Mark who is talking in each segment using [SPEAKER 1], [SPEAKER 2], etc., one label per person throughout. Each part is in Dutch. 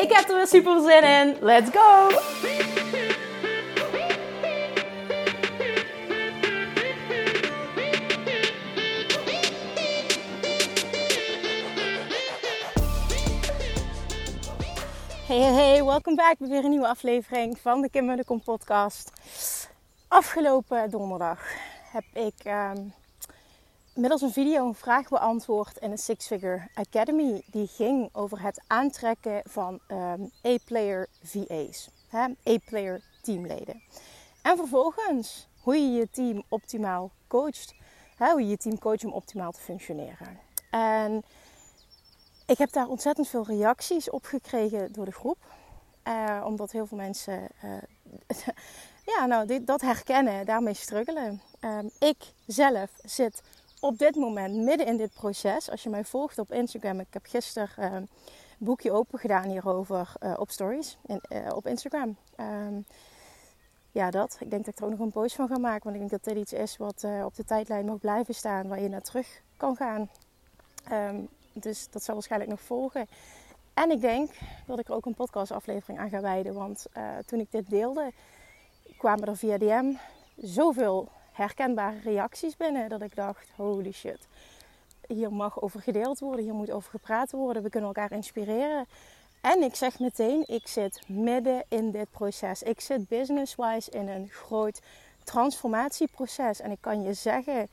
[SPEAKER 1] Ik heb er weer super zin in. Let's go! Hey, hey, hey, welkom bij weer een nieuwe aflevering van de Kim Kom podcast. Afgelopen donderdag heb ik um, middels een video een vraag beantwoord in een Six Figure Academy. Die ging over het aantrekken van um, A-player VA's, A-player teamleden. En vervolgens hoe je je team optimaal coacht, hè, hoe je je team coacht om optimaal te functioneren. En ik heb daar ontzettend veel reacties op gekregen door de groep. Uh, omdat heel veel mensen uh, ja, nou, dit, dat herkennen, daarmee struggelen. Um, ik zelf zit op dit moment midden in dit proces. Als je mij volgt op Instagram, ik heb gisteren uh, een boekje open gedaan hierover uh, op stories in, op Instagram. Um, ja, dat. Ik denk dat ik er ook nog een post van ga maken. Want ik denk dat dit iets is wat op de tijdlijn mag blijven staan. Waar je naar terug kan gaan. Um, dus dat zal waarschijnlijk nog volgen. En ik denk dat ik er ook een podcastaflevering aan ga wijden. Want toen ik dit deelde, kwamen er via DM zoveel herkenbare reacties binnen. Dat ik dacht, holy shit. Hier mag over gedeeld worden, hier moet over gepraat worden. We kunnen elkaar inspireren. En ik zeg meteen, ik zit midden in dit proces. Ik zit business-wise in een groot transformatieproces. En ik kan je zeggen,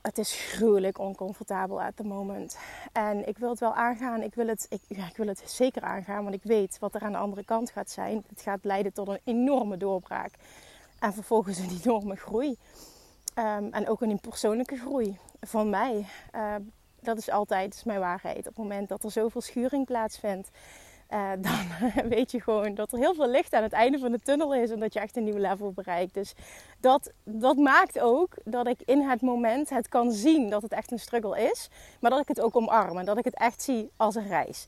[SPEAKER 1] het is gruwelijk oncomfortabel at the moment. En ik wil het wel aangaan. Ik wil het, ik, ik wil het zeker aangaan. Want ik weet wat er aan de andere kant gaat zijn. Het gaat leiden tot een enorme doorbraak. En vervolgens een enorme groei. Um, en ook een persoonlijke groei van mij. Uh, dat is altijd mijn waarheid. Op het moment dat er zoveel schuring plaatsvindt uh, dan weet je gewoon dat er heel veel licht aan het einde van de tunnel is en dat je echt een nieuw level bereikt. Dus dat, dat maakt ook dat ik in het moment het kan zien dat het echt een struggle is, maar dat ik het ook omarm en dat ik het echt zie als een reis.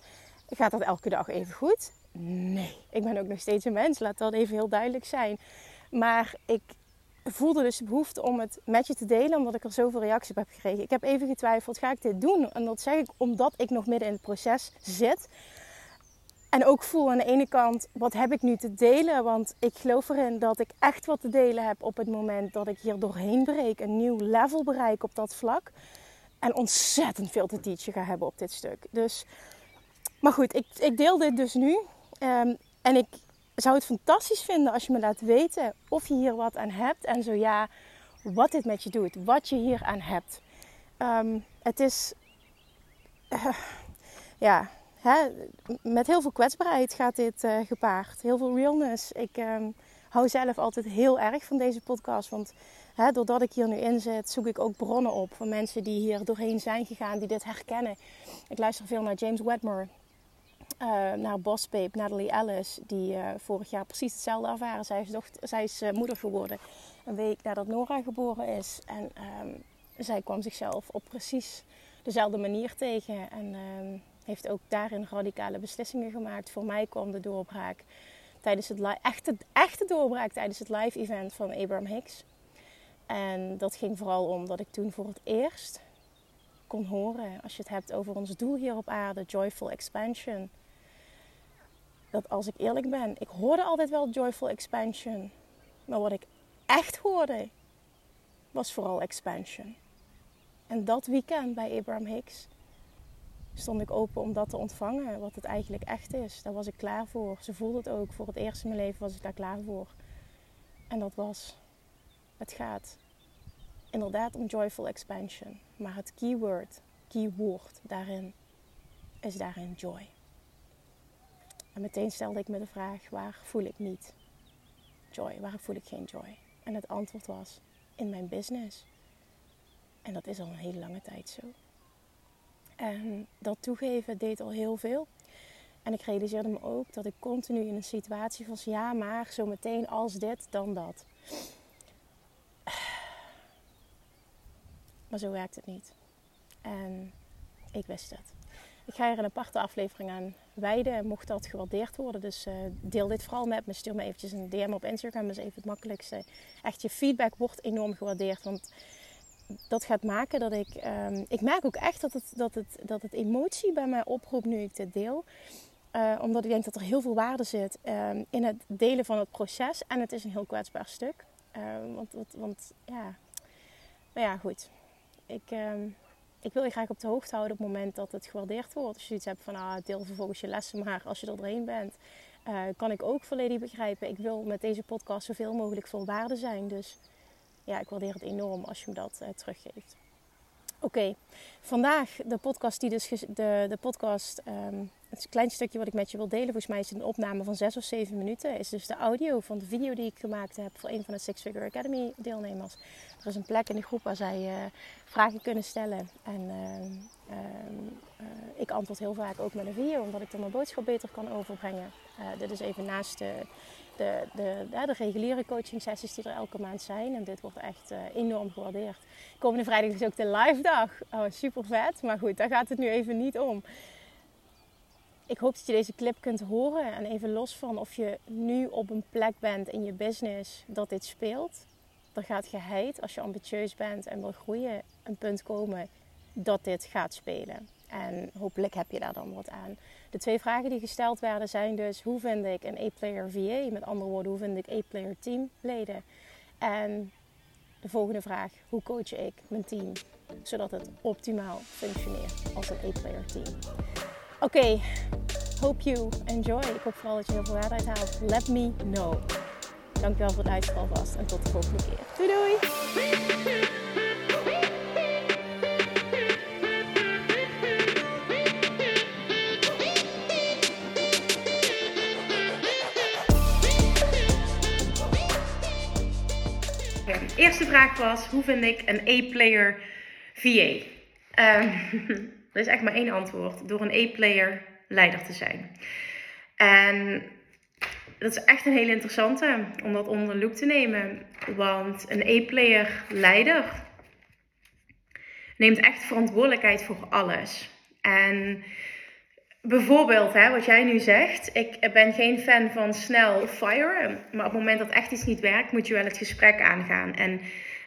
[SPEAKER 1] Gaat dat elke dag even goed? Nee, ik ben ook nog steeds een mens, laat dat even heel duidelijk zijn. Maar ik voelde dus de behoefte om het met je te delen, omdat ik er zoveel reacties op heb gekregen. Ik heb even getwijfeld, ga ik dit doen? En dat zeg ik omdat ik nog midden in het proces zit. En ook voel aan de ene kant, wat heb ik nu te delen? Want ik geloof erin dat ik echt wat te delen heb op het moment dat ik hier doorheen breek. Een nieuw level bereik op dat vlak. En ontzettend veel te teachen ga hebben op dit stuk. Dus, maar goed, ik, ik deel dit dus nu. Um, en ik zou het fantastisch vinden als je me laat weten of je hier wat aan hebt. En zo ja, wat dit met je doet. Wat je hier aan hebt. Um, het is... Uh, ja, hè, met heel veel kwetsbaarheid gaat dit uh, gepaard. Heel veel realness. Ik um, hou zelf altijd heel erg van deze podcast. Want hè, doordat ik hier nu in zit, zoek ik ook bronnen op van mensen die hier doorheen zijn gegaan, die dit herkennen. Ik luister veel naar James Wedmore. Uh, naar Boss Babe, Natalie Ellis, die uh, vorig jaar precies hetzelfde ervaren. Zij is, dochter, zij is uh, moeder geworden een week nadat Nora geboren is. En um, zij kwam zichzelf op precies dezelfde manier tegen. En um, heeft ook daarin radicale beslissingen gemaakt. Voor mij kwam de doorbraak tijdens het echte, echte doorbraak tijdens het live event van Abraham Hicks. En dat ging vooral om dat ik toen voor het eerst kon horen, als je het hebt over ons doel hier op aarde, joyful expansion. Dat als ik eerlijk ben, ik hoorde altijd wel joyful expansion. Maar wat ik echt hoorde, was vooral expansion. En dat weekend bij Abraham Hicks stond ik open om dat te ontvangen, wat het eigenlijk echt is. Daar was ik klaar voor. Ze voelde het ook. Voor het eerst in mijn leven was ik daar klaar voor. En dat was, het gaat inderdaad om joyful expansion. Maar het keyword, keyword daarin, is daarin joy. En meteen stelde ik me de vraag, waar voel ik niet joy? Waar voel ik geen joy? En het antwoord was, in mijn business. En dat is al een hele lange tijd zo. En dat toegeven deed al heel veel. En ik realiseerde me ook dat ik continu in een situatie was, ja, maar zometeen als dit, dan dat. Maar zo werkt het niet. En ik wist het. Ik ga hier een aparte aflevering aan wijden. Mocht dat gewaardeerd worden. Dus uh, deel dit vooral met me. Stuur me eventjes een DM op Instagram. Dat is even het makkelijkste. Echt, je feedback wordt enorm gewaardeerd. Want dat gaat maken dat ik... Um, ik merk ook echt dat het, dat, het, dat het emotie bij mij oproept nu ik dit deel. Uh, omdat ik denk dat er heel veel waarde zit um, in het delen van het proces. En het is een heel kwetsbaar stuk. Uh, want, want, want, ja... Maar ja, goed. Ik... Ik wil je graag op de hoogte houden op het moment dat het gewaardeerd wordt. Als je iets hebt van ah, deel vervolgens je lessen maar als je er doorheen bent. Uh, kan ik ook volledig begrijpen. Ik wil met deze podcast zoveel mogelijk vol waarde zijn. Dus ja, ik waardeer het enorm als je me dat uh, teruggeeft. Oké, vandaag de podcast die dus de, de podcast, um, het klein stukje wat ik met je wil delen, volgens mij is het een opname van zes of zeven minuten, is dus de audio van de video die ik gemaakt heb voor een van de Six Figure Academy deelnemers. Er is een plek in de groep waar zij uh, vragen kunnen stellen en uh, ik antwoord heel vaak ook met een video, omdat ik dan mijn boodschap beter kan overbrengen. dit is even naast de de, de, de, reguliere coaching sessies die er elke maand zijn. En dit wordt echt enorm gewaardeerd. Komende vrijdag is ook de live dag. Oh, super vet. Maar goed, daar gaat het nu even niet om. Ik hoop dat je deze clip kunt horen. En even los van of je nu op een plek bent in je business dat dit speelt. Er gaat geheid, als je ambitieus bent en wil groeien, een punt komen dat dit gaat spelen. En hopelijk heb je daar dan wat aan. De twee vragen die gesteld werden zijn dus: hoe vind ik een A-player VA? Met andere woorden, hoe vind ik A-player teamleden? En de volgende vraag: hoe coach ik mijn team zodat het optimaal functioneert als een A-player team? Oké, hope you enjoy. Ik hoop vooral dat je heel veel waarde haalt. Let me know. Dankjewel voor het luisteren alvast en tot de volgende keer. Doei doei! eerste vraag was: hoe vind ik een A-player VA? Um, er is echt maar één antwoord: door een A-player leider te zijn. En dat is echt een hele interessante om dat onder de loep te nemen. Want een A-player leider neemt echt verantwoordelijkheid voor alles. En Bijvoorbeeld, hè, wat jij nu zegt. Ik ben geen fan van snel fire. Maar op het moment dat echt iets niet werkt, moet je wel het gesprek aangaan. En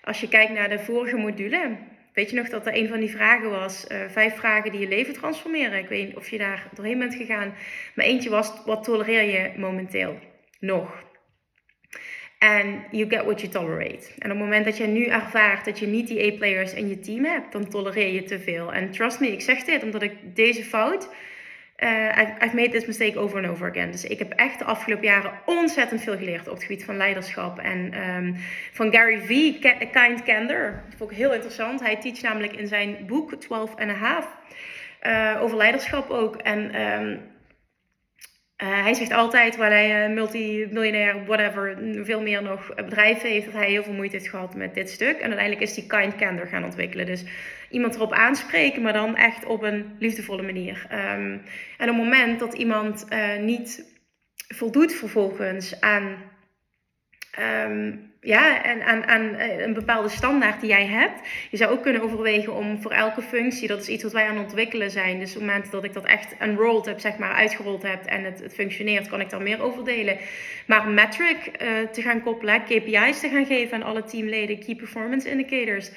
[SPEAKER 1] als je kijkt naar de vorige module. Weet je nog dat er een van die vragen was? Uh, vijf vragen die je leven transformeren. Ik weet niet of je daar doorheen bent gegaan. Maar eentje was: wat tolereer je momenteel nog? En you get what you tolerate. En op het moment dat je nu ervaart dat je niet die A-players in je team hebt, dan tolereer je te veel. En trust me, ik zeg dit omdat ik deze fout uh, I've made this mistake over and over again. Dus ik heb echt de afgelopen jaren ontzettend veel geleerd op het gebied van leiderschap. En um, van Gary V, Kind Candor. Dat vond ik heel interessant. Hij teach namelijk in zijn boek 12 and a half uh, over leiderschap ook. En um, uh, hij zegt altijd, waar hij uh, multimiljonair, whatever, veel meer nog bedrijven heeft, dat hij heel veel moeite heeft gehad met dit stuk. En uiteindelijk is hij kind candor gaan ontwikkelen. Dus iemand erop aanspreken, maar dan echt op een liefdevolle manier. Um, en op het moment dat iemand uh, niet voldoet vervolgens aan Um, ja, en aan, eh, een bepaalde standaard die jij hebt. Je zou ook kunnen overwegen om voor elke functie, dat is iets wat wij aan het ontwikkelen zijn. Dus op het moment dat ik dat echt unrolled heb, zeg maar, uitgerold heb en het, het functioneert, kan ik daar meer over delen. Maar metric uh, te gaan koppelen, KPI's te gaan geven aan alle teamleden, key performance indicators.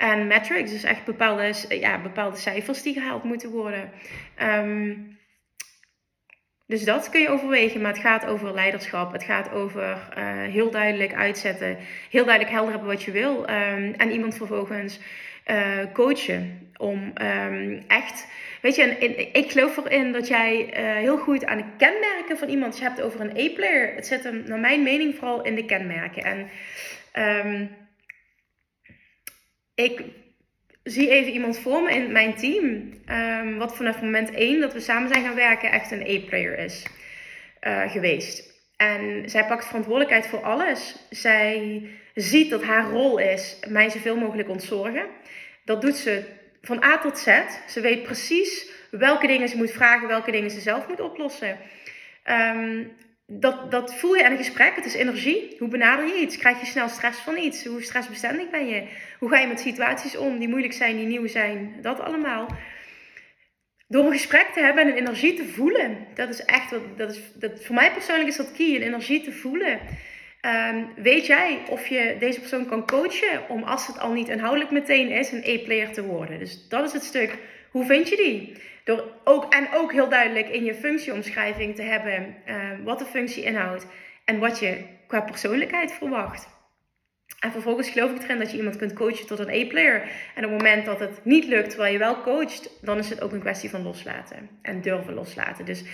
[SPEAKER 1] En metrics, dus echt bepaalde, ja, bepaalde cijfers die gehaald moeten worden. Um, dus dat kun je overwegen, maar het gaat over leiderschap. Het gaat over uh, heel duidelijk uitzetten, heel duidelijk helder hebben wat je wil. Um, en iemand vervolgens uh, coachen om um, echt. Weet je, ik geloof erin dat jij heel goed aan de kenmerken van iemand je hebt over een A-player. Het zit hem, naar mijn mening, vooral in de kenmerken. En ik zie even iemand voor me in mijn team. Um, wat vanaf moment 1 dat we samen zijn gaan werken echt een A-player is uh, geweest. En zij pakt verantwoordelijkheid voor alles. Zij ziet dat haar rol is mij zoveel mogelijk ontzorgen. Dat doet ze van A tot Z. Ze weet precies welke dingen ze moet vragen, welke dingen ze zelf moet oplossen. Ehm, dat, dat voel je in een gesprek. Het is energie. Hoe benader je iets? Krijg je snel stress van iets? Hoe stressbestendig ben je? Hoe ga je met situaties om die moeilijk zijn, die nieuw zijn? Dat allemaal. Door een gesprek te hebben en een energie te voelen. Dat is echt wat. Dat is, dat, voor mij persoonlijk is dat key. Een energie te voelen. Ehm, weet jij of je deze persoon kan coachen om als het al niet inhoudelijk meteen is, een E-player te worden? Dus dat is het stuk. Hoe vind je die? Door ook, en ook heel duidelijk in je functieomschrijving te hebben ehm, wat de functie inhoudt en wat je qua persoonlijkheid verwacht. En vervolgens geloof ik erin dat je iemand kunt coachen tot een E-player. En op het moment dat het niet lukt terwijl je wel coacht, dan is het ook een kwestie van loslaten. En durven loslaten. Dus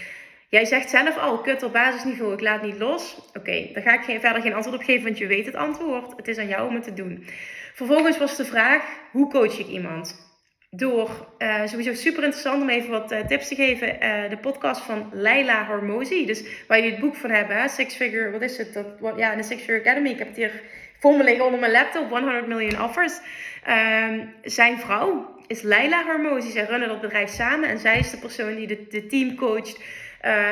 [SPEAKER 1] Jij zegt zelf al, kut op basisniveau, ik laat niet los. Oké, daar ga ik geen, verder geen antwoord op geven, want je weet het antwoord. Het is aan jou om het te doen. Vervolgens was de vraag, hoe coach ik iemand? Door, uh, sowieso super interessant om even wat uh, tips te geven, uh, de podcast van Leila Hormozy. Dus waar jullie het boek van hebben, hè? Six Figure, wat is het? Dat, wat, ja, de Six Figure Academy. Ik heb het hier voor me liggen onder mijn laptop, 100 million offers. Um, zijn vrouw is Leila Hormozy. Zij runnen dat bedrijf samen en zij is de persoon die de, de team coacht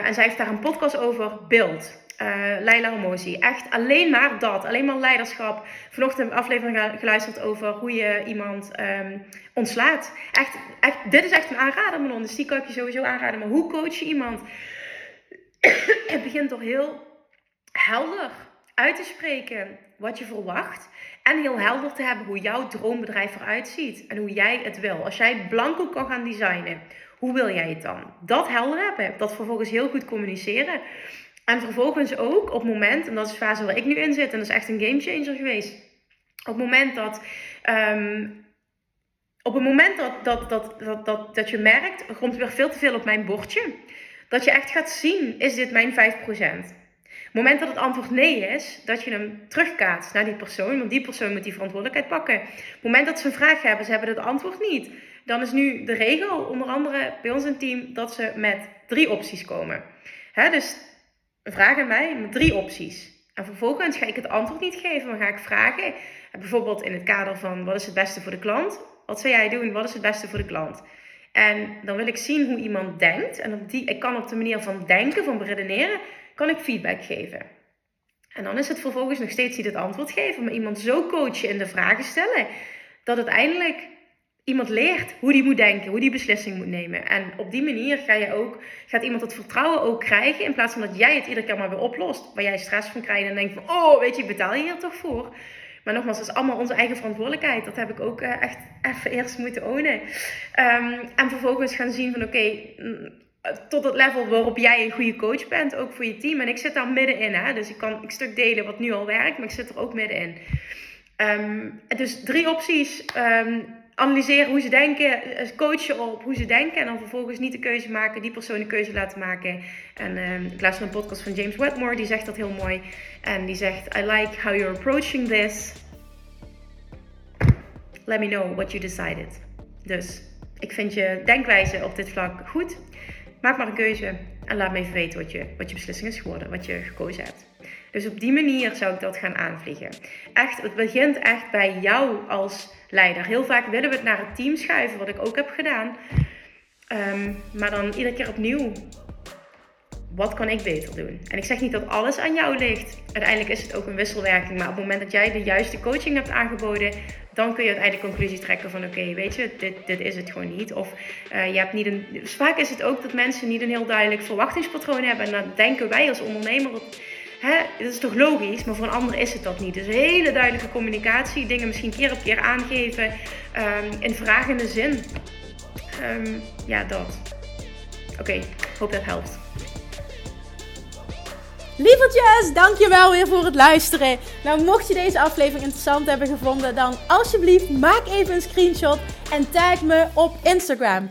[SPEAKER 1] en zij heeft daar een podcast over, Beeld. Uh, Leila Homosi. Echt alleen maar dat. Alleen maar leiderschap. Vanochtend een aflevering geluisterd over hoe je iemand um, ontslaat. Echt, echt, dit is echt een aanrader, Manon. Dus die kan ik je sowieso aanraden. Maar hoe coach je iemand? Het begint toch heel helder uit te spreken wat je verwacht. En heel helder te hebben hoe jouw droombedrijf eruit ziet. En hoe jij het wil. Als jij blanco kan gaan designen hoe wil jij het dan? Dat helder hebben. Dat vervolgens heel goed communiceren. En vervolgens ook op het moment, en dat is de fase waar ik nu in zit, en dat is echt een game changer geweest. Op het moment dat. Um, op het moment dat, dat, dat, dat, dat, dat je merkt, er komt weer veel te veel op mijn bordje. Dat je echt gaat zien, is dit mijn 5%? Op het moment dat het antwoord nee is, dat je hem terugkaatst naar die persoon. Want die persoon moet die verantwoordelijkheid pakken. Op het moment dat ze een vraag hebben, ze hebben het antwoord niet dan is nu de regel, onder andere bij ons in team, dat ze met drie opties komen. Hè, dus vraag aan mij met drie opties. En vervolgens ga ik het antwoord niet geven, maar ga ik vragen. Bijvoorbeeld in het kader van wat is het beste voor de klant? Wat zou jij doen? Wat is het beste voor de klant? En dan wil ik zien hoe iemand denkt. En op die, ik kan op de manier van denken, van beredeneren, kan ik feedback geven. En dan is het vervolgens nog steeds niet het antwoord geven, maar iemand zo coachen in de vragen stellen, dat uiteindelijk iemand leert hoe die moet denken, hoe die beslissing moet nemen. En op die manier ga je ook, gaat iemand het vertrouwen ook krijgen. In plaats van dat jij het iedere keer maar weer oplost. Waar jij stress van krijgt en denkt van, oh weet je, betaal je hier toch voor? Maar nogmaals, het is allemaal onze eigen verantwoordelijkheid. Dat heb ik ook uh, echt even eerst moeten ownen. Um, en vervolgens gaan zien van, oké, mm, tot het level waarop jij een goede coach bent, ook voor je team. En ik zit daar middenin, hè. Dus ik kan een stuk delen wat nu al werkt, maar ik zit er ook middenin. Um, dus drie opties. Um, analyseren hoe ze denken, eh, coachen op hoe ze denken en dan vervolgens niet de keuze maken, die persoon de keuze laten maken. En uh, ik luister een podcast van James Wedmore, die zegt dat heel mooi. En die zegt: I like how you're approaching this. Let me know what you decided. Dus ik vind je denkwijze op dit vlak goed. Maak maar een keuze en laat me even weten wat je, wat je beslissing is geworden, wat je gekozen hebt. Dus op die manier zou ik dat gaan aanvliegen. Echt, het begint echt bij jou als leider. Heel vaak willen we het naar het team schuiven, wat ik ook heb gedaan. Ehm, maar dan iedere keer opnieuw. Wat kan ik beter doen? En ik zeg niet dat alles aan jou ligt. Uiteindelijk is het ook een wisselwerking. Maar op het moment dat jij de juiste coaching hebt aangeboden, dan kun je uiteindelijk conclusies trekken van oké, weet je, dit, dit is het gewoon niet. Of uh, je hebt niet een. Vaak is het ook dat mensen niet een heel duidelijk verwachtingspatroon hebben. En dan denken wij als ondernemer hè, dat is toch logisch, maar voor een ander is het dat niet. Dus hele duidelijke communicatie, dingen misschien keer op keer aangeven um, in vragende zin. Um, ja, dat. Oké, okay, hoop dat helpt.
[SPEAKER 2] Lievertjes, dankjewel weer voor het luisteren. Nou, mocht je deze aflevering interessant hebben gevonden, dan alsjeblieft maak even een screenshot en tag me op Instagram.